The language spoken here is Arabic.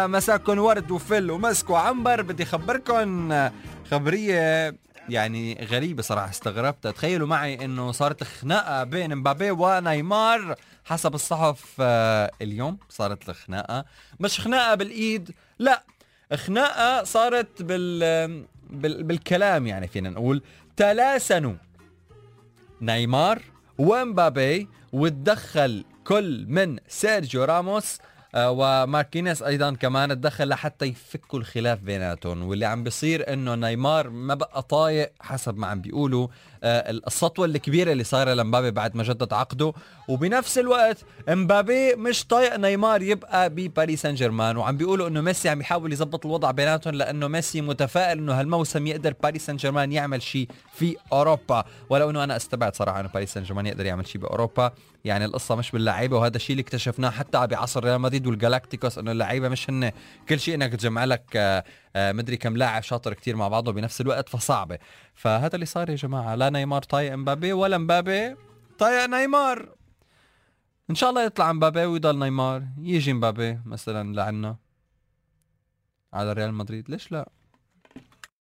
مساكن ورد وفل ومسك وعنبر بدي اخبركم خبرية يعني غريبة صراحة استغربت تخيلوا معي إنه صارت خناقة بين مبابي ونيمار حسب الصحف آه، اليوم. صارت الخناقة مش خناقة بالإيد لا. خناقة صارت بال, بال... بالكلام يعني فينا نقول. تلاسنوا نيمار ومبابي وتدخل كل من سيرجيو راموس آه، وماركينيوس أيضا كمان تدخل لحتى يفكوا الخلاف بيناتهم واللي عم بيصير إنه نيمار ما بقى طايق حسب ما عم بيقولوا آه، السطوة الكبيرة اللي صايرة لمبابي بعد ما جدد عقده. وبنفس الوقت مبابي مش طايق نيمار يبقى بباريس سان جيرمان. وعم بيقولوا إنه ميسي عم يحاول يظبط الوضع بيناتهم لأنه ميسي متفائل إنه هالموسم يقدر باريس سان جيرمان يعمل شيء في أوروبا. ولو إنه أنا استبعد صراحة إنه باريس سان جيرمان يقدر يعمل شيء بأوروبا. يعني القصة مش باللعيبة وهذا الشيء اللي اكتشفناه حتى بعصر ريال مدريد والجالاكتيكوس إنه اللعيبة مش هن كل شيء إنك تجمع لك آه، آه، مدري كم لاعب شاطر كتير مع بعضه بنفس الوقت فصعبة. فهذا اللي صار يا جماعة. لا نيمار طايق امبابي ولا امبابي طايق نيمار. إن شاء الله يطلع امبابي ويضل نيمار. يجي امبابي مثلا لعنا على ريال مدريد. ليش لا؟